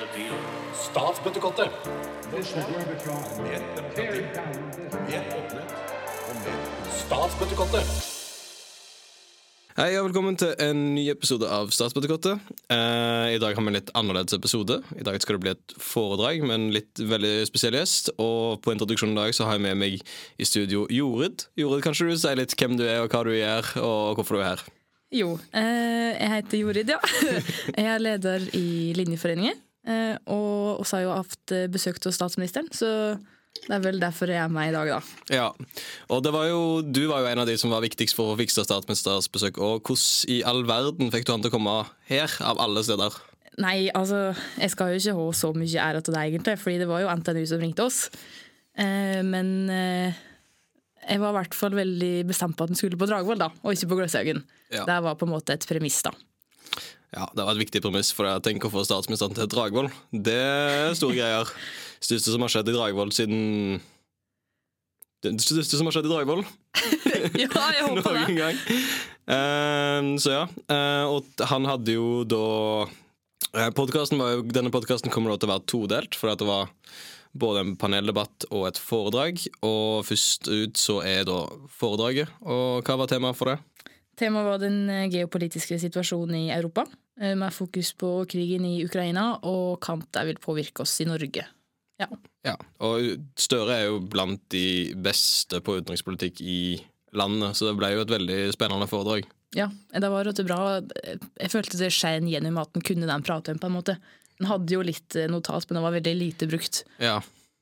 the field. Statsbøttekottet. Statsbøttekottet. Hei og velkommen til en ny episode av Statsbøttekottet. Eh, I dag har vi en litt annerledes episode. I dag skal det bli et foredrag med en litt veldig spesiell gjest. Og på introduksjonen i dag så har jeg med meg i studio Jorid. Jorid, kanskje du sier litt hvem du er, og hva du gjør, og hvorfor du er her? Jo, eh, jeg heter Jorid, ja. Jeg er leder i Linjeforeningen. Eh, og også har jo hatt eh, besøk hos statsministeren, så det er vel derfor jeg er med i dag, da. Ja, og det var jo, Du var jo en av de som var viktigst for å fikse statsministerens besøk. Og Hvordan i all verden fikk du han til å komme her, av alle steder? Nei, altså, jeg skal jo ikke ha så mye ære til deg, egentlig, fordi det var jo NTNU som ringte oss. Eh, men eh, jeg var i hvert fall veldig bestemt på at den skulle på Dragvoll, da, og ikke på Gløshaugen. Ja. Det var på en måte et premiss, da. Ja, Det var et viktig premiss, for jeg tenker å få statsministeren til Dragvoll. Det er store greier. Største som har skjedd i Dragvoll siden Det største som har skjedd i Dragvoll ja, jeg håper noen det. gang. Uh, så ja. Uh, og han hadde jo da eh, jo, Denne podkasten kommer da til å være todelt, for at det var både en paneldebatt og et foredrag. Og først ut så er da foredraget. Og hva var temaet for det? Temaet var den eh, geopolitiske situasjonen i Europa, eh, med fokus på krigen i Ukraina og kamp der vil påvirke oss i Norge. Ja. Ja, og Støre er jo blant de beste på utenrikspolitikk i landet, så det ble jo et veldig spennende foredrag. ja, det var rett og bra. Jeg følte det skjein gjennom at den kunne den prate på en måte. Den hadde jo litt notas, notat, men den var veldig lite brukt. Ja,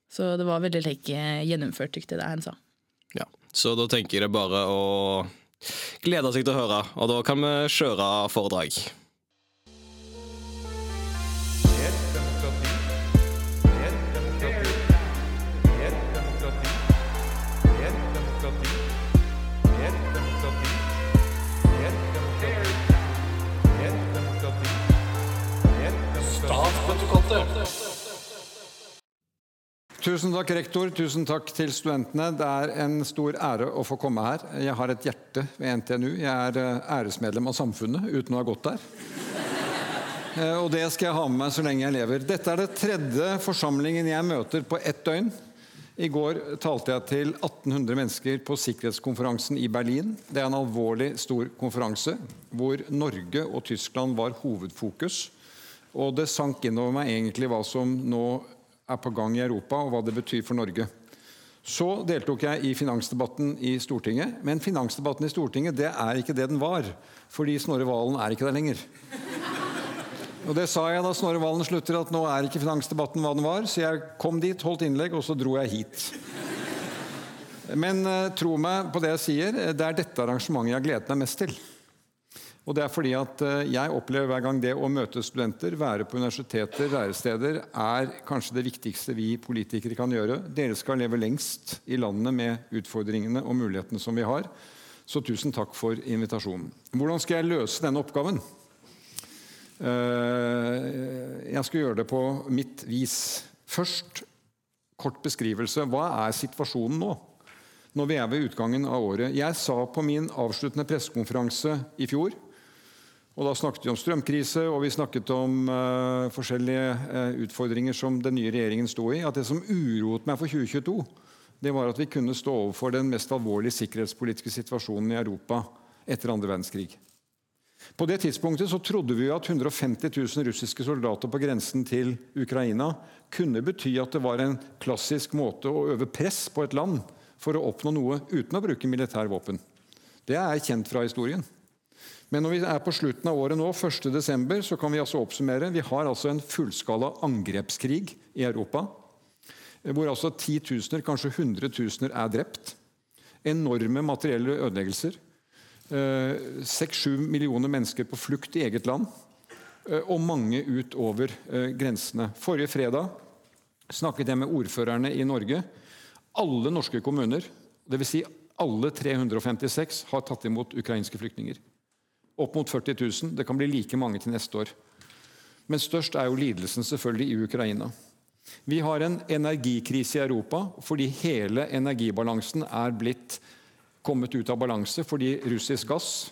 Så det var veldig like, gjennomført, tykte jeg det han sa. ja. Så da tenker jeg det bare å glede seg til å høre, og da kan vi kjøre foredrag. Tusen takk, rektor. Tusen takk til studentene. Det er en stor ære å få komme her. Jeg har et hjerte ved NTNU. Jeg er eh, æresmedlem av samfunnet uten å ha gått der. Eh, Og det skal jeg ha med meg så lenge jeg lever. Dette er det tredje forsamlingen jeg møter på ett døgn. I går talte jeg til 1800 mennesker på sikkerhetskonferansen i Berlin. Det er en alvorlig stor konferanse hvor Norge og Tyskland var hovedfokus. Og det sank innover meg egentlig hva som nå er på gang i Europa, og hva det betyr for Norge. Så deltok jeg i finansdebatten i Stortinget. Men finansdebatten i Stortinget det er ikke det den var. Fordi Snorre Valen er ikke der lenger. Og det sa jeg da Snorre Valen slutter, at nå er ikke finansdebatten hva den var. Så jeg kom dit, holdt innlegg, og så dro jeg hit. Men eh, tro meg på det jeg sier, det er dette arrangementet jeg har gledet meg mest til. Og det er fordi at eh, jeg opplever hver gang det å møte studenter, være på universiteter, læresteder, er kanskje det viktigste vi politikere kan gjøre. Dere skal leve lengst i landet med utfordringene og mulighetene som vi har. Så tusen takk for invitasjonen. Hvordan skal jeg løse denne oppgaven? Eh, Jeg skal gjøre det på mitt vis. Først kort beskrivelse. Hva er situasjonen nå? Når vi er ved utgangen av året. Jeg sa på min avsluttende pressekonferanse i fjor og Da snakket vi om strømkrise og vi snakket om uh, forskjellige uh, utfordringer som den nye regjeringen sto i. At det som uroet meg for 2022, det var at vi kunne stå overfor den mest alvorlige sikkerhetspolitiske situasjonen i Europa etter andre verdenskrig. På det tidspunktet så trodde vi at 150 000 russiske soldater på grensen til Ukraina kunne bety at det var en klassisk måte å øve press på et land for å oppnå noe uten å bruke militære våpen. Det er kjent fra historien. Men når vi er på slutten av året nå, 1. desember, så kan vi altså oppsummere. Vi har altså en fullskala angrepskrig i Europa. Hvor altså titusener, kanskje hundretusener er drept. Enorme materielle ødeleggelser. Seks-sju millioner mennesker på flukt i eget land. eh, Og mange utover eh, grensene. Forrige fredag snakket jeg med ordførerne i Norge. Alle norske kommuner, dvs. Si alle 356, har tatt imot ukrainske flyktninger. Opp mot 40 000. Det kan bli like mange til neste år. Men størst er jo lidelsen selvfølgelig i Ukraina. Vi har en energikrise i Europa fordi hele energibalansen er blitt kommet ut av balanse fordi russisk gass,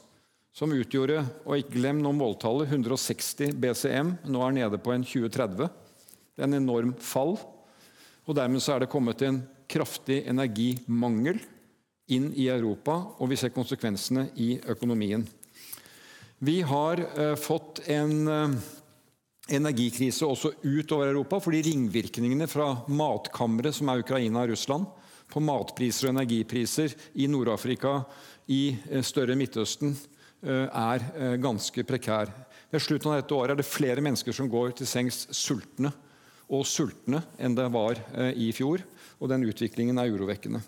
som utgjorde, og ikke glem nå måltallet, 160 BCM, nå er nede på en 2030. Det er en enorm fall. Og dermed så er det kommet en kraftig energimangel inn i Europa, og vi ser konsekvensene i økonomien. Vi har eh, fått en eh, energikrise også utover Europa, fordi ringvirkningene fra matkammeret som er Ukraina og Russland, på matpriser og energipriser i Nord-Afrika, i eh, større Midtøsten, er ganske prekær. Ved slutten av dette året er det flere mennesker som går til sengs sultne og sultne enn det var i fjor, og den utviklingen er urovekkende.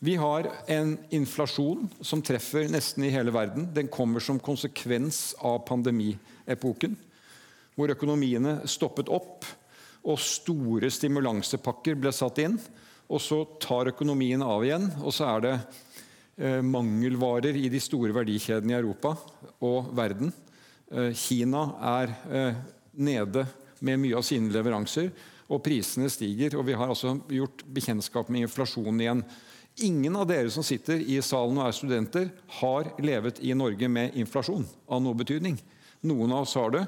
Vi har en inflasjon som treffer nesten i hele verden. Den kommer som konsekvens av pandemiepoken, hvor økonomiene stoppet opp og store stimulansepakker ble satt inn. Og så tar økonomien av igjen, og så er det eh, mangelvarer i de store verdikjedene i Europa og verden. Eh, Kina er eh, nede med mye av sine leveranser, og prisene stiger. Og vi har altså gjort bekjentskap med inflasjonen igjen. Ingen av dere som sitter i salen og er studenter, har levet i Norge med inflasjon av noe betydning. Noen av oss har det.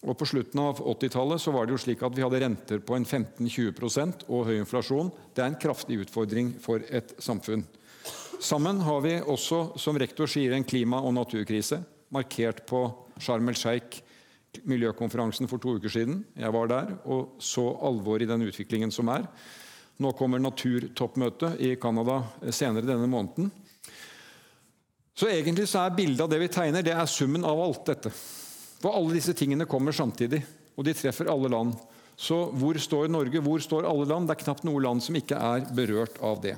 Og På slutten av 80-tallet var det jo slik at vi hadde renter på en 15-20% og høy inflasjon. Det er en kraftig utfordring for et samfunn. Sammen har vi også, som rektor sier, en klima- og naturkrise, markert på Sharm el Sheikh, miljøkonferansen for to uker siden. Jeg var der og så alvoret i den utviklingen som er. Nå kommer naturtoppmøtet i Canada senere denne måneden. Så egentlig så er bildet av det vi tegner, det er summen av alt dette. For alle disse tingene kommer samtidig, og de treffer alle land. Så hvor står Norge? Hvor står alle land? Det er knapt noe land som ikke er berørt av det.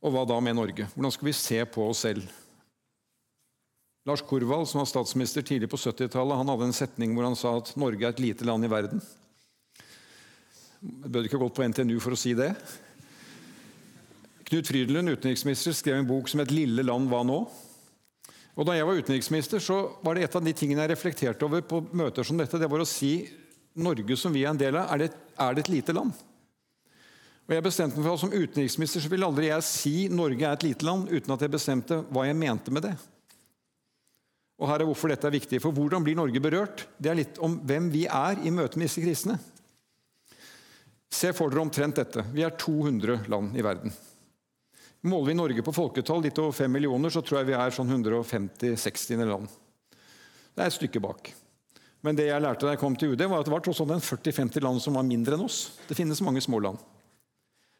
Og hva da med Norge? Hvordan skal vi se på oss selv? Lars Korvald, som var statsminister tidlig på 70-tallet, han hadde en setning hvor han sa at Norge er et lite land i verden. Jeg bør ikke gått på NTNU for å si det. Knut Frydenlund, utenriksminister, skrev en bok som het 'Lille land, hva nå?' Og Da jeg var utenriksminister, så var det et av de tingene jeg reflekterte over på møter som dette, det var å si Norge som vi er en del av, er det, er det et lite land? Og jeg bestemte meg for at Som utenriksminister så ville aldri jeg si Norge er et lite land, uten at jeg bestemte hva jeg mente med det. Og her er hvorfor dette er viktig. For hvordan blir Norge berørt? Det er litt om hvem vi er i møte med disse krisene. Se for dere omtrent dette. Vi er 200 land i verden. Måler vi Norge på folketall, litt over 5 millioner, så tror jeg vi er sånn 150-60 land. Det er et stykke bak. Men det jeg lærte da jeg kom til UD, var at det var tross alt 40-50 land som var mindre enn oss. Det finnes mange små land.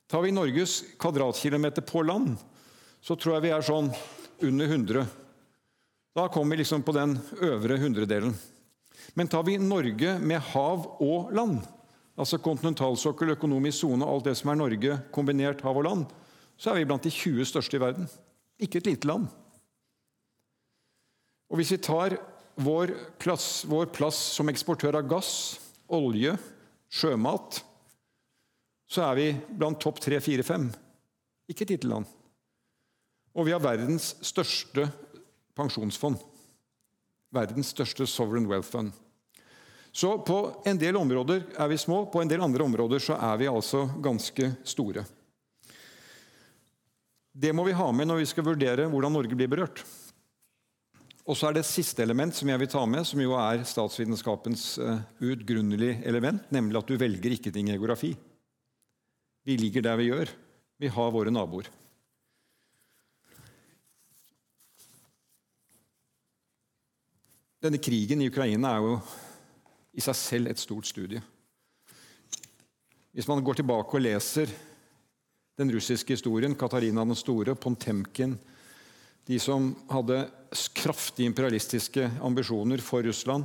Tar vi Norges kvadratkilometer på land, så tror jeg vi er sånn under 100. Da kommer vi liksom på den øvre hundredelen. Men tar vi Norge med hav og land, altså kontinentalsokkel, økonomisk sone, alt det som er Norge, kombinert hav og land, så er vi blant de 20 største i verden. Ikke et lite land. Og hvis vi tar vår plass, vår plass som eksportør av gass, olje, sjømat, så er vi blant topp tre, fire, fem. Ikke et lite land. Og vi har verdens største pensjonsfond. Verdens største sovereign wealth fund. Så på en del områder er vi små, på en del andre områder så er vi altså ganske store. Det må vi ha med når vi skal vurdere hvordan Norge blir berørt. Og så er det et siste element som jeg vil ta med, som jo er statsvitenskapens uh, element, nemlig at du velger ikke din geografi. Vi ligger der vi gjør. Vi har våre naboer. Denne krigen i Ukraina er jo i seg selv et stort studie. Hvis man går tilbake og leser den russiske historien, Katarina den store, Pontemkin De som hadde kraftige imperialistiske ambisjoner for Russland,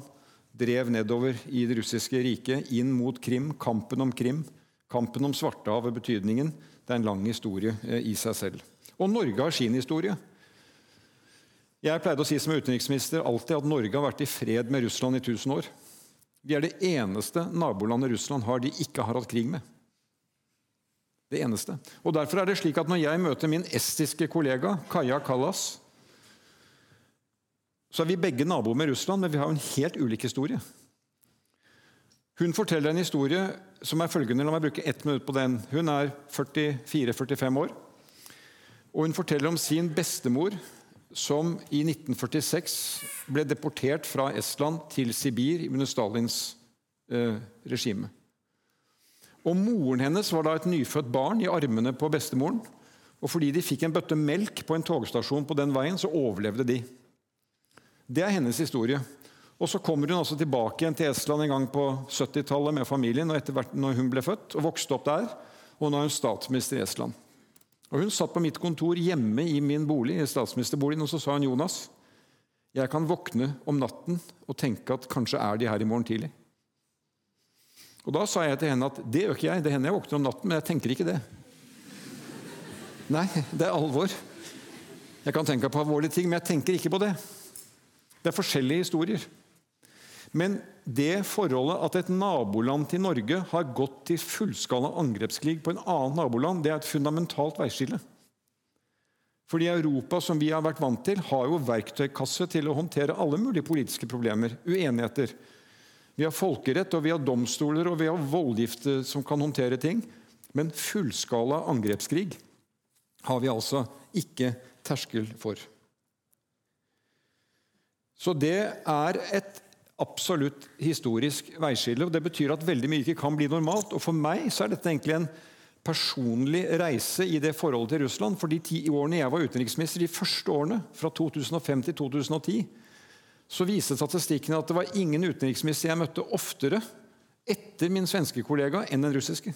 drev nedover i det russiske riket, inn mot Krim, kampen om Krim, kampen om Svartehavet, betydningen. Det er en lang historie eh, i seg selv. Og Norge har sin historie. Jeg pleide å si som utenriksminister alltid at Norge har vært i fred med Russland i 1000 år. Vi er det eneste nabolandet Russland har de ikke har hatt krig med. Det eneste. Og Derfor er det slik at når jeg møter min estiske kollega Kaja Kallas, så er vi begge naboer med Russland, men vi har en helt ulik historie. Hun forteller en historie som er følgende. La meg bruke ett minutt på den. Hun er 44-45 år. Og hun forteller om sin bestemor som i 1946 ble deportert fra Estland til Sibir under Stalins eh, regime. Og Moren hennes var da et nyfødt barn i armene på bestemoren. Og fordi de fikk en bøtte melk på en togstasjon på den veien, så overlevde de. Det er hennes historie. Og Så kommer hun også tilbake igjen til Estland en gang på 70-tallet med familien og etter hvert når hun ble født, og vokste opp der. Og nå er hun statsminister i Estland. Og Hun satt på mitt kontor hjemme i min bolig, i statsministerboligen, og så sa hun Jonas, jeg kan våkne om natten og tenke at kanskje er de her i morgen tidlig. Og Da sa jeg til henne at det gjør ikke jeg. Det hender jeg våkner om natten, men jeg tenker ikke det. Nei, det er alvor. Jeg kan tenke på alvorlige ting, men jeg tenker ikke på det. Det er forskjellige historier. Men det forholdet at et naboland til Norge har gått til fullskala angrepskrig på en annen naboland, det er et fundamentalt veiskille. Fordi Europa, som vi har vært vant til, har jo verktøykasse til å håndtere alle mulige politiske problemer, uenigheter. Vi har folkerett, og vi har domstoler og vi har voldgifte som kan håndtere ting. Men fullskala angrepskrig har vi altså ikke terskel for. Så det er et absolutt historisk veiskille. og Det betyr at veldig mye ikke kan bli normalt. og For meg så er dette egentlig en personlig reise i det forholdet til Russland. For de ti årene jeg var utenriksminister, de første årene, fra 2005 til 2010, så viste statistikken at det var ingen utenriksminister jeg møtte oftere etter min svenske kollega enn den russiske.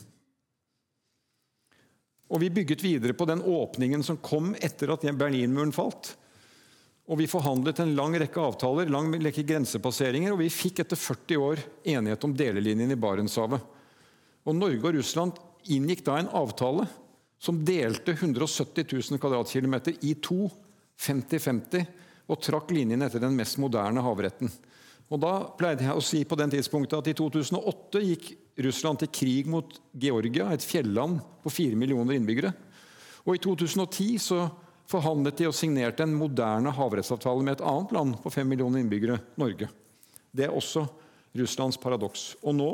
Og vi bygget videre på den åpningen som kom etter at Berlinmuren falt. Og Vi forhandlet en lang rekke avtaler, lang rekke grensepasseringer, og vi fikk etter 40 år enighet om delelinjen i Barentshavet. Og Norge og Russland inngikk da en avtale som delte 170 000 kvadratkilometer i to, 50-50, og trakk linjen etter den mest moderne havretten. Og Da pleide jeg å si på den tidspunktet at i 2008 gikk Russland til krig mot Georgia, et fjelland på fire millioner innbyggere. Og i 2010 så forhandlet de og signerte en moderne havrettsavtale med et annet land på fem millioner innbyggere, Norge. Det er også Russlands paradoks. Og nå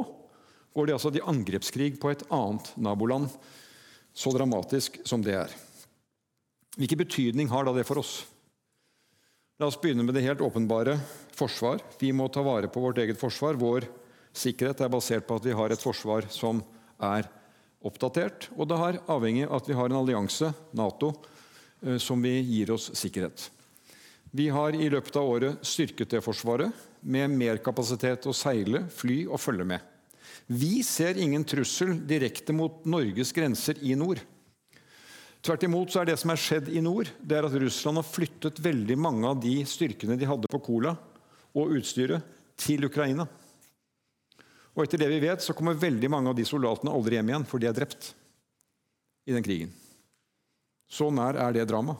går de altså til angrepskrig på et annet naboland, så dramatisk som det er. Hvilken betydning har da det for oss? La oss begynne med det helt åpenbare forsvar. Vi må ta vare på vårt eget forsvar. Vår sikkerhet er basert på at vi har et forsvar som er oppdatert, og det er avhengig av at vi har en allianse, Nato, som vi gir oss sikkerhet. Vi har i løpet av året styrket det forsvaret med mer kapasitet å seile, fly og følge med. Vi ser ingen trussel direkte mot Norges grenser i nord. Tvert imot så er det som er skjedd i nord, det er at Russland har flyttet veldig mange av de styrkene de hadde på Kola og utstyret, til Ukraina. Og etter det vi vet, så kommer veldig mange av de soldatene aldri hjem igjen, for de er drept i den krigen. Så nær er det drama.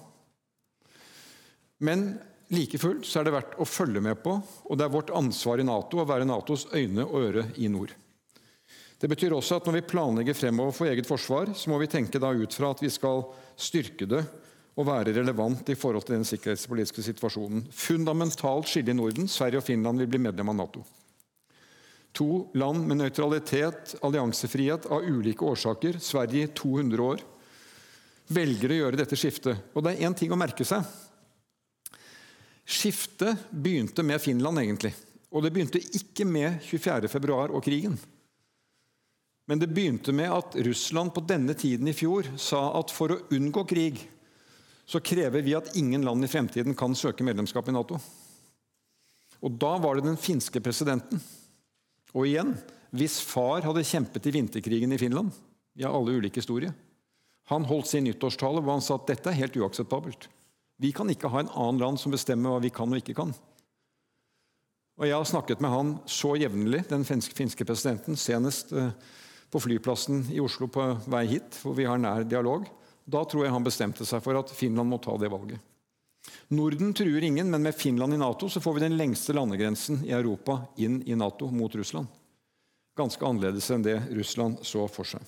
Men like fullt så er det verdt å følge med på, og det er vårt ansvar i Nato å være Natos øyne og øre i nord. Det betyr også at når vi planlegger fremover for eget forsvar, så må vi tenke da ut fra at vi skal styrke det og være relevant i forhold til den sikkerhetspolitiske situasjonen. Fundamentalt skille i Norden. Sverige og Finland vil bli medlem av Nato. To land med nøytralitet, alliansefrihet av ulike årsaker. Sverige i 200 år velger å gjøre dette skiftet. Og det er én ting å merke seg. Skiftet begynte med Finland, egentlig. Og det begynte ikke med 24.2 og krigen. Men det begynte med at Russland på denne tiden i fjor sa at for å unngå krig, så krever vi at ingen land i fremtiden kan søke medlemskap i Nato. Og da var det den finske presidenten. Og igjen, hvis far hadde kjempet i vinterkrigen i Finland Vi har alle ulike historier. Han holdt sin nyttårstale hvor han sa at dette er helt uakseptabelt. Vi kan ikke ha en annen land som bestemmer hva vi kan og ikke kan. Og Jeg har snakket med han så jevnlig, den finske presidenten, senest eh, på flyplassen i Oslo på vei hit, hvor vi har nær dialog. Da tror jeg han bestemte seg for at Finland må ta det valget. Norden truer ingen, men med Finland i Nato så får vi den lengste landegrensen i Europa inn i Nato mot Russland. Ganske annerledes enn det Russland så for seg.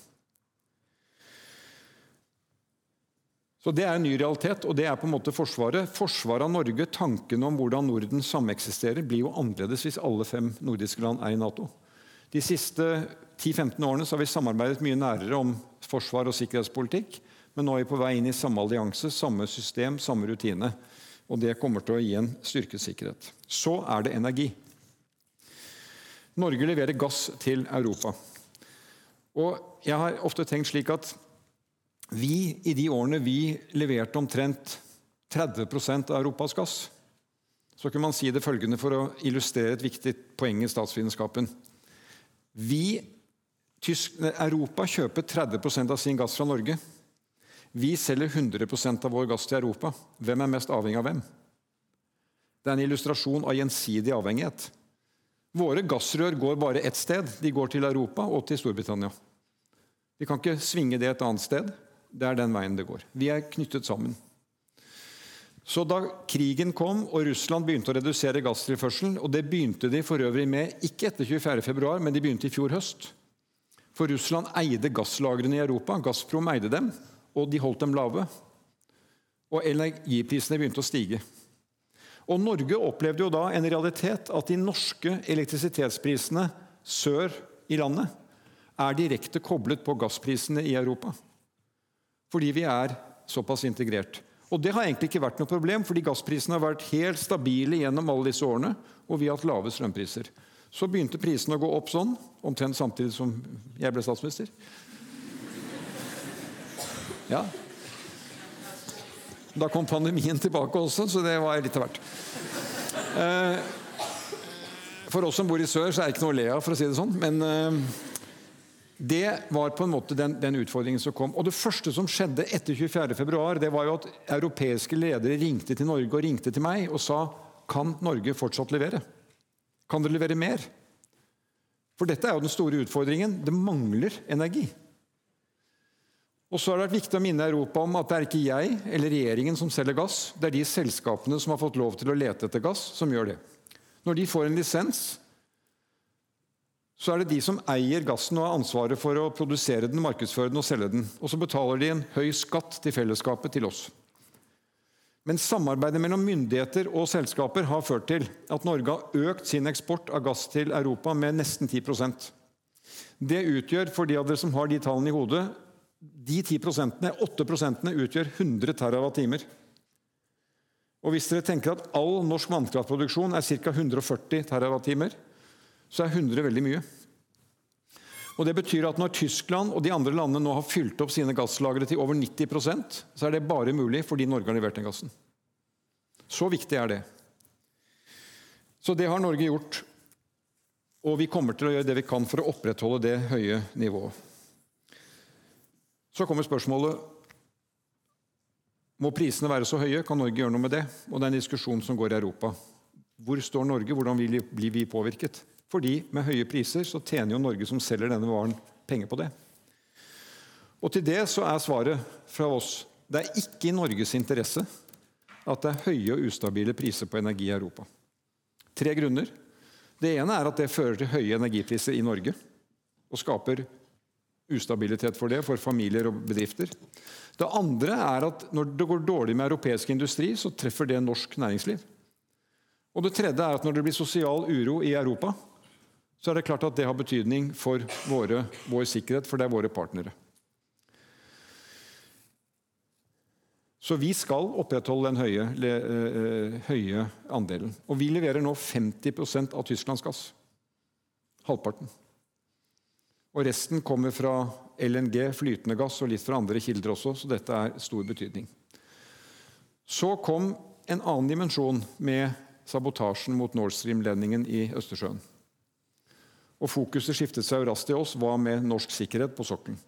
Så Det er en ny realitet, og det er på en måte Forsvaret. Forsvaret av Norge, tanken om hvordan Norden sameksisterer, blir jo annerledes hvis alle fem nordiske land er i Nato. De siste 10-15 årene har vi samarbeidet mye nærere om forsvar og sikkerhetspolitikk, men nå er vi på vei inn i samme allianse, samme system, samme rutine. Og det kommer til å gi en styrket sikkerhet. Så er det energi. Norge leverer gass til Europa. Og jeg har ofte tenkt slik at vi, i de årene vi leverte omtrent 30% av Europas gass, så kunne man si det følgende for å illustrere et viktig poeng i statsvitenskapen. Vi, Europa kjøper 30% av sin gass fra Norge. Vi selger 100% av vår gass til Europa. Hvem er mest avhengig av hvem? Det er en illustrasjon av gjensidig avhengighet. Våre gassrør går bare ett sted. De går til Europa og til Storbritannia. Vi kan ikke svinge det et annet sted. Det er den veien det går. Vi er knyttet sammen. Så da krigen kom og Russland begynte å redusere gasstilførselen, og det begynte de for øvrig med ikke etter 24.2, men de begynte i fjor høst For Russland eide gasslagrene i Europa. Gazprom eide dem, og de holdt dem lave. Og energiprisene begynte å stige. Og Norge opplevde jo da en realitet at de norske elektrisitetsprisene sør i landet er direkte koblet på gassprisene i Europa. Fordi vi er såpass integrert. Og Det har egentlig ikke vært noe problem, fordi gassprisene har vært helt stabile gjennom alle disse årene, og vi har hatt lave strømpriser. Så begynte prisene å gå opp sånn, omtrent samtidig som jeg ble statsminister. Ja. Da kom pandemien tilbake også, så det var litt av hvert. Eh, for oss som bor i sør, så er det ikke noe å le av, for å si det sånn. Men eh, det var på en måte den, den, utfordringen som kom. Og Det første som skjedde etter 24.2, det var jo at europeiske ledere ringte til Norge og ringte til meg og sa kan Norge fortsatt levere? Kan dere levere mer? For dette er jo den store utfordringen. Det mangler energi. Og så har det vært viktig å minne Europa om at det er ikke jeg eller regjeringen som selger gass. Det er de selskapene som har fått lov til å lete etter gass, som gjør det. Når de får en lisens, så er det de som eier gassen og har ansvaret for å produsere den, markedsføre den og selge den. Og så betaler de en høy skatt til fellesskapet, til oss. Men samarbeidet mellom myndigheter og selskaper har ført til at Norge har økt sin eksport av gass til Europa med nesten 10% Det utgjør, for de av dere som har de tallene i hodet, de 10 prosentene, 8 prosentene, utgjør 100 TWh. Og hvis dere tenker at all norsk vannkraftproduksjon er ca. 140 TWh, så er 100 veldig mye. Og Det betyr at når Tyskland og de andre landene nå har fylt opp sine gasslagre til over 90% så er det bare mulig fordi Norge har levert den gassen. Så viktig er det. Så det har Norge gjort. Og vi kommer til å gjøre det vi kan for å opprettholde det høye nivået. Så kommer spørsmålet må prisene være så høye. Kan Norge gjøre noe med det? Og det er en diskusjon som går i Europa. Hvor står Norge? Hvordan blir vi påvirket? Fordi med høye priser så tjener jo Norge som selger denne varen, penger på det. Og til det så er svaret fra oss det er ikke i Norges interesse at det er høye og ustabile priser på energi i Europa. Tre grunner. Det ene er at det fører til høye energipriser i Norge og skaper ustabilitet for det for familier og bedrifter. Det andre er at når det går dårlig med europeisk industri, så treffer det norsk næringsliv. Og det tredje er at når det blir sosial uro i Europa, så er det klart at det har betydning for våre, vår sikkerhet, for det er våre partnere. Så vi skal opprettholde den høye, eh, høye andelen. Og vi leverer nå 50% av Tysklands gass. Halvparten. Og resten kommer fra LNG, flytende gass, og litt fra andre kilder også, så dette er stor betydning. Så kom en annen dimensjon med sabotasjen mot Nord Stream-ledningen i Østersjøen. Og Fokuset skiftet seg raskt til oss. Hva med norsk sikkerhet på sokkelen?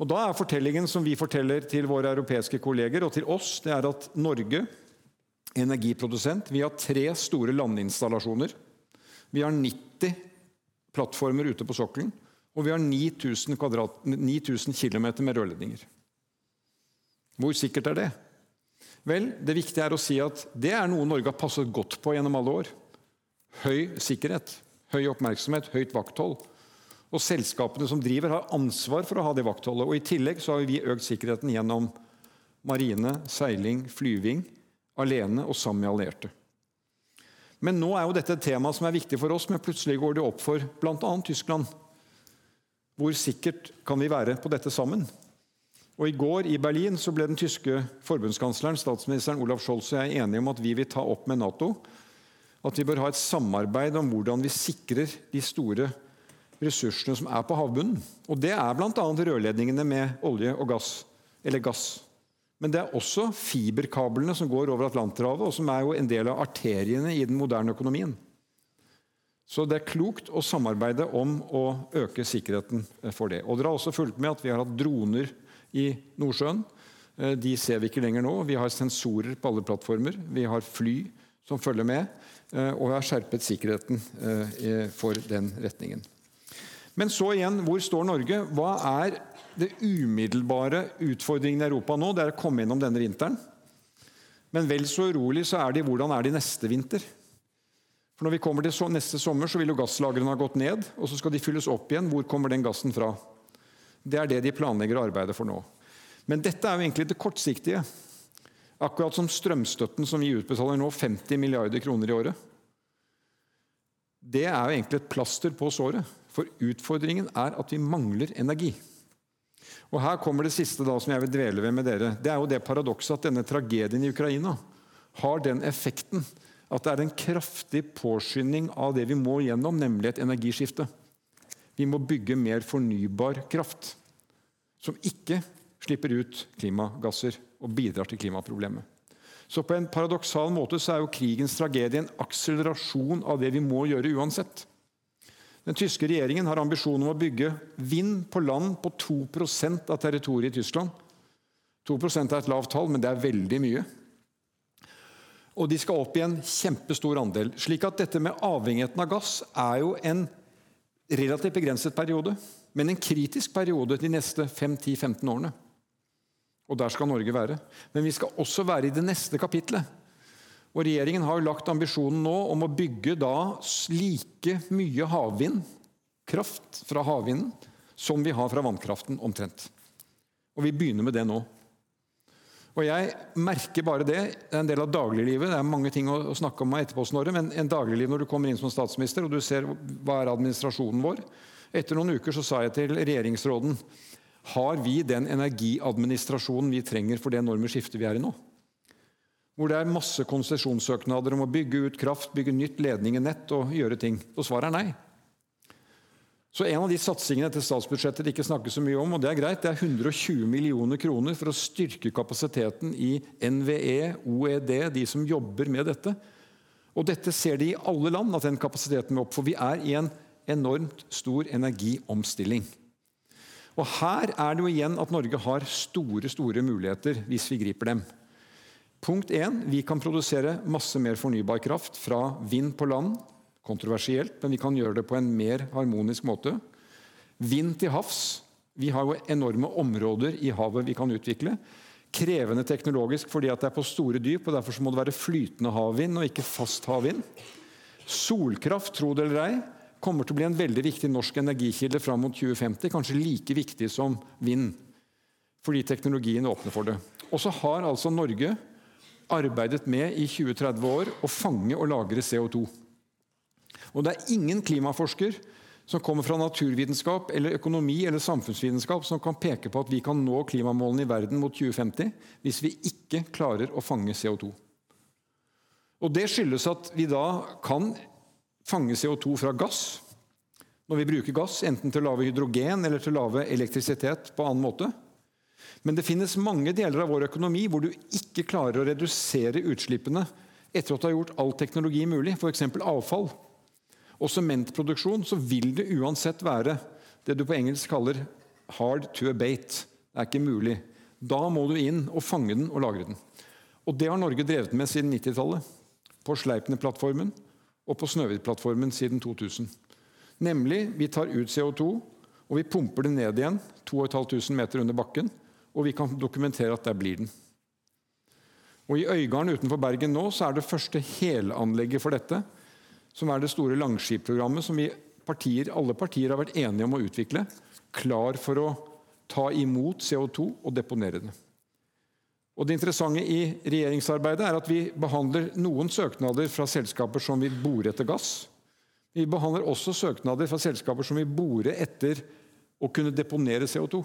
Og Da er fortellingen som vi forteller til våre europeiske kolleger og til oss, det er at Norge, energiprodusent, vi har tre store landinstallasjoner. Vi har 90 plattformer ute på sokkelen, og vi har 9000, kvadrat, 9000 km med rørledninger. Hvor sikkert er det? Vel, Det viktige er å si at det er noe Norge har passet godt på gjennom alle år. Høy sikkerhet. Høy oppmerksomhet, høyt vakthold. Og selskapene som driver, har ansvar for å ha det vaktholdet. Og I tillegg så har vi økt sikkerheten gjennom marine, seiling, flyving, alene og sammen med allierte. Men nå er jo dette et tema som er viktig for oss, men plutselig går det opp for bl.a. Tyskland. Hvor sikkert kan vi være på dette sammen? Og I går i Berlin så ble den tyske forbundskansleren statsministeren Olaf Scholz og jeg enige om at vi vil ta opp med Nato at vi bør ha et samarbeid om hvordan vi sikrer de store ressursene som er på havbunnen. Og Det er bl.a. rørledningene med olje og gass, eller gass. Men det er også fiberkablene som går over Atlanterhavet, og som er jo en del av arteriene i den moderne økonomien. Så det er klokt å samarbeide om å øke sikkerheten for det. Og Dere har også fulgt med at vi har hatt droner i Nordsjøen. Eh, de ser vi ikke lenger nå. Vi har sensorer på alle plattformer. Vi har fly som følger med. Eh, og vi har skjerpet sikkerheten eh, for den retningen. Men så igjen, hvor står Norge? Hva er det umiddelbare utfordringen i Europa nå? Det er å komme gjennom denne vinteren. Men vel så urolig så er de hvordan er de neste vinter? For Når vi kommer til neste sommer, så vil jo gasslagrene ha gått ned, og så skal de fylles opp igjen. Hvor kommer den gassen fra? Det er det de planlegger å arbeide for nå. Men dette er jo egentlig det kortsiktige. Akkurat som strømstøtten som vi utbetaler nå, 50 milliarder kroner i året. Det er jo egentlig et plaster på såret, for utfordringen er at vi mangler energi. Og Her kommer det siste da som jeg vil dvele ved med dere. Det er jo det paradokset at denne tragedien i Ukraina har den effekten at det er en kraftig påskynding av det vi må gjennom, nemlig et energiskifte. Vi må bygge mer fornybar kraft, som ikke slipper ut klimagasser og bidrar til klimaproblemet. Så på en paradoksal måte så er jo krigens tragedie en akselerasjon av det vi må gjøre uansett. Den tyske regjeringen har ambisjon om å bygge vind på land på 2% av territoriet i Tyskland. 2% er et lavt tall, men det er veldig mye. Og de skal opp i en kjempestor andel. Slik at dette med avhengigheten av gass er jo en relativt begrenset periode, men en kritisk periode de neste 5-10-15 årene. Og der skal Norge være. Men vi skal også være i det neste kapitlet. Og Regjeringen har jo lagt ambisjonen nå om å bygge da like mye havvind, kraft fra havvinden, som vi har fra vannkraften, omtrent. Og vi begynner med det nå. Og jeg merker bare det. Det er en del av dagliglivet. Det er mange ting å, snakke om etterpå, Snorre, men en dagligliv når du kommer inn som statsminister og du ser hva er administrasjonen vår. Etter noen uker så sa jeg til regjeringsråden har vi den energiadministrasjonen vi trenger for det enorme skiftet vi er i nå hvor det er masse konsesjonssøknader om å bygge ut kraft, bygge nytt ledning i nett og gjøre ting? Og svaret er nei. Så En av de satsingene til statsbudsjettet det ikke snakkes så mye om, og det er greit, det er 120 millioner kroner for å styrke kapasiteten i NVE, OED, de som jobber med dette. Og Dette ser de i alle land, at den kapasiteten må opp. For vi er i en enormt stor energiomstilling. Og Her er det jo igjen at Norge har store, store muligheter hvis vi griper dem. Punkt 1. Vi kan produsere masse mer fornybar kraft fra vind på land. Kontroversielt, men vi kan gjøre det på en mer harmonisk måte. Vind til havs. Vi har jo enorme områder i havet vi kan utvikle. Krevende teknologisk fordi det er på store dyp, og derfor må det være flytende havvind og ikke fast havvind. Solkraft, tro det eller ei, kommer til å bli en veldig viktig norsk energikilde fram mot 2050. Kanskje like viktig som vind, fordi teknologien åpner for det. Og så har altså Norge arbeidet med i 20-30 år å fange og lagre CO2. Og det er ingen klimaforsker som kommer fra naturvitenskap eller økonomi eller samfunnsvitenskap som kan peke på at vi kan nå klimamålene i verden mot 2050 hvis vi ikke klarer å fange CO2. Og Det skyldes at vi da kan fange CO2 fra gass når vi bruker gass, enten til å lage hydrogen eller til å lage elektrisitet på annen måte. Men det finnes mange deler av vår økonomi hvor du ikke klarer å redusere utslippene etter at du har gjort all teknologi mulig, f.eks. avfall. Og sementproduksjon så vil det uansett være det du på engelsk kaller 'hard to abate'. Det er ikke mulig. Da må du inn og fange den og lagre den. Og Det har Norge drevet med siden 90-tallet. På Sleipner-plattformen og på Snøhvit-plattformen siden 2000. Nemlig vi tar ut CO2 og vi pumper det ned igjen 2500 meter under bakken og vi kan dokumentere at der blir den. Og I Øygarden utenfor Bergen nå så er det første helanlegget for dette, som er det store Langskip-programmet som vi partier, alle partier har vært enige om å utvikle, klar for å ta imot CO2 og deponere det. Og Det interessante i regjeringsarbeidet er at vi behandler noen søknader fra selskaper som vil bore etter gass. Vi behandler også søknader fra selskaper som vil bore etter å kunne deponere CO2.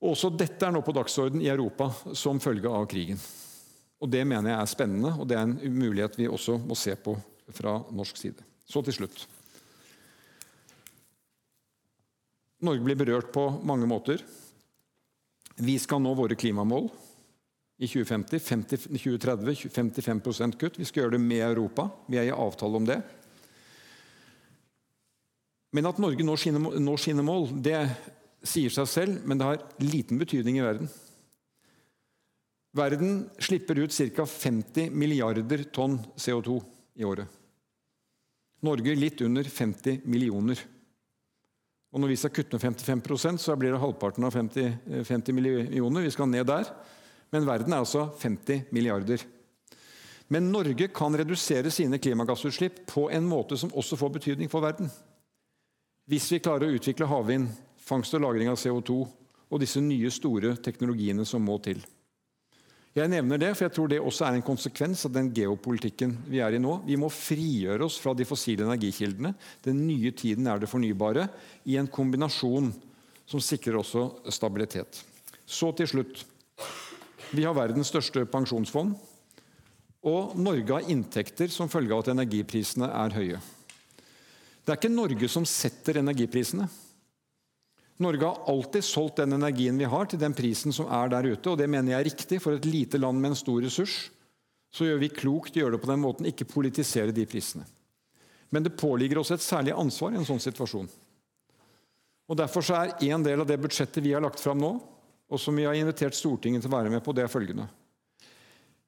Også dette er nå på dagsorden i Europa som følge av krigen. Og Det mener jeg er spennende, og det er en mulighet vi også må se på fra norsk side. Så til slutt. Norge blir berørt på mange måter. Vi skal nå våre klimamål i 2050. 50, 2030 55% kutt. Vi skal gjøre det med Europa. Vi er i avtale om det. Men at Norge når sine, når sine mål, det sier seg selv, men det har liten betydning i verden. Verden slipper ut ca. 50 milliarder tonn CO2 i året. Norge litt under 50 millioner. Og når vi skal kutte med 55% så blir det halvparten av 50, 50 millioner. Vi skal ned der. Men verden er altså 50 milliarder. Men Norge kan redusere sine klimagassutslipp på en måte som også får betydning for verden. Hvis vi klarer å utvikle havvind, fangst og lagring av CO2 og disse nye, store teknologiene som må til. Jeg nevner det, for jeg tror det også er en konsekvens av den geopolitikken vi er i nå. Vi må frigjøre oss fra de fossile energikildene. Den nye tiden er det fornybare, i en kombinasjon som sikrer også stabilitet. Så til slutt. Vi har verdens største pensjonsfond, og Norge har inntekter som følge av at energiprisene er høye. Det er ikke Norge som setter energiprisene. Norge har alltid solgt den energien vi har, til den prisen som er der ute. og Det mener jeg er riktig. For et lite land med en stor ressurs så gjør vi klokt å gjøre det på den måten, ikke politisere de prisene. Men det påligger oss et særlig ansvar i en sånn situasjon. Og Derfor så er en del av det budsjettet vi har lagt fram nå, og som vi har invitert Stortinget til å være med på, det er følgende.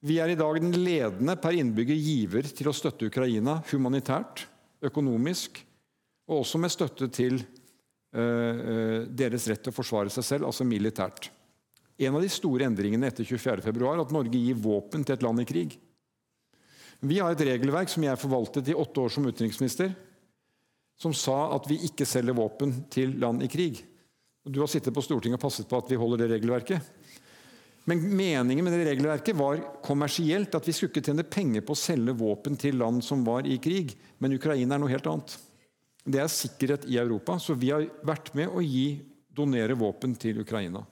Vi er i dag den ledende per innbygger giver til å støtte Ukraina humanitært, økonomisk, og også med støtte til deres rett til å forsvare seg selv, altså militært. En av de store endringene etter 24.2 er at Norge gir våpen til et land i krig. Vi har et regelverk som jeg forvaltet i åtte år som utenriksminister, som sa at vi ikke selger våpen til land i krig. Du har sittet på Stortinget og passet på at vi holder det regelverket. Men meningen med det regelverket var kommersielt, at vi skulle ikke tjene penger på å selge våpen til land som var i krig. Men Ukraina er noe helt annet. Det er sikkerhet i Europa, så vi har vært med å gi, donere våpen til Ukraina.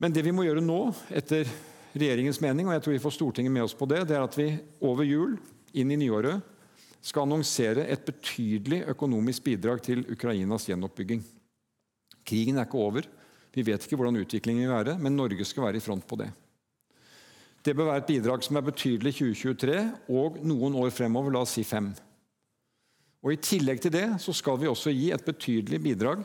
Men det vi må gjøre nå, etter regjeringens mening, og jeg tror vi får Stortinget med oss på det, det er at vi over jul, inn i nyåret, skal annonsere et betydelig økonomisk bidrag til Ukrainas gjenoppbygging. Krigen er ikke over. Vi vet ikke hvordan utviklingen vil være, men Norge skal være i front på det. Det bør være et bidrag som er betydelig i 2023 og noen år fremover, la oss si fem. Og I tillegg til det så skal vi også gi et betydelig bidrag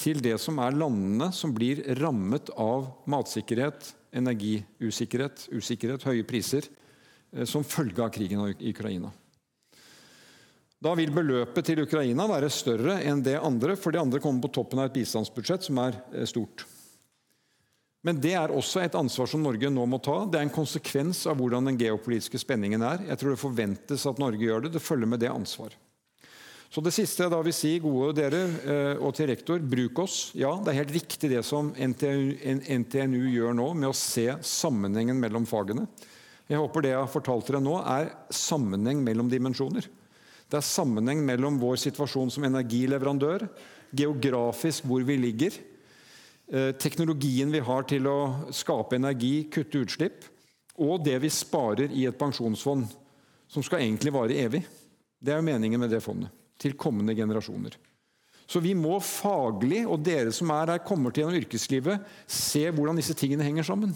til det som er landene som blir rammet av matsikkerhet, energiusikkerhet, usikkerhet, høye priser eh, som følge av krigen i Ukraina. Da vil beløpet til Ukraina være større enn det andre, for det andre kommer på toppen av et bistandsbudsjett som er eh, stort. Men det er også et ansvar som Norge nå må ta. Det er en konsekvens av hvordan den geopolitiske spenningen er. Jeg tror det forventes at Norge gjør det. Det følger med det ansvar. Så Det siste jeg da vil si, gode dere eh, og til rektor, bruk oss. Ja, det er helt riktig det som NTNU, NTNU gjør nå, med å se sammenhengen mellom fagene. Jeg håper det jeg har fortalt dere nå, er sammenheng mellom dimensjoner. Det er sammenheng mellom vår situasjon som energileverandør, geografisk hvor vi ligger, eh, teknologien vi har til å skape energi, kutte utslipp, og det vi sparer i et pensjonsfond, som skal egentlig vare evig. Det er jo meningen med det fondet til kommende generasjoner. Så vi må faglig, og dere som er her, kommer til gjennom yrkeslivet, se hvordan disse tingene henger sammen.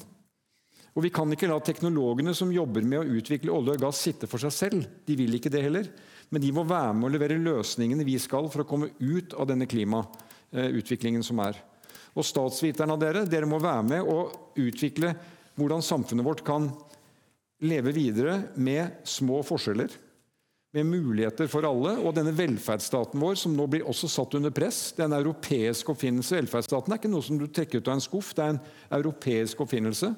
Og Vi kan ikke la teknologene som jobber med å utvikle olje og gass, sitte for seg selv. De vil ikke det heller. Men de må være med å levere løsningene vi skal for å komme ut av denne klimautviklingen som er. Og statsviterne av dere, dere må være med å utvikle hvordan samfunnet vårt kan leve videre med små forskjeller med muligheter for alle. Og denne velferdsstaten vår, som nå blir også satt under press, det er europeisk oppfinnelse. Velferdsstaten er ikke noe som du trekker ut av en skuff, det er en europeisk oppfinnelse.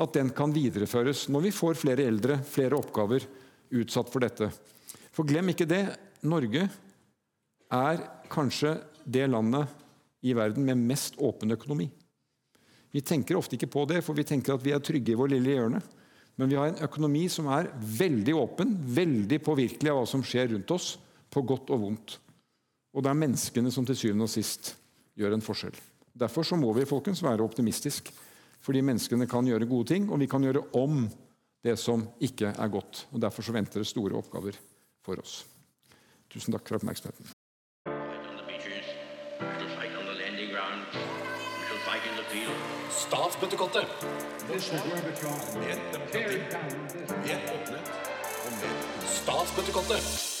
At den kan videreføres når vi får flere eldre, flere oppgaver utsatt for dette. For glem ikke det. Norge er kanskje det landet i verden med mest åpen økonomi. Vi tenker ofte ikke på det, for vi tenker at vi er trygge i vår lille hjørne. Men vi har en økonomi som er veldig åpen, veldig påvirkelig av hva som skjer rundt oss, på godt og vondt. Og det er menneskene som til syvende og sist gjør en forskjell. Derfor så må vi folkens, være optimistisk. Fordi menneskene kan gjøre gode ting, og vi kan gjøre om det som ikke er godt. Og Derfor så venter det store oppgaver for oss. Tusen takk for oppmerksomheten. Statsbøttekottet. Mer demokrati. Mer åpenhet. Og mer Statsbøttekottet.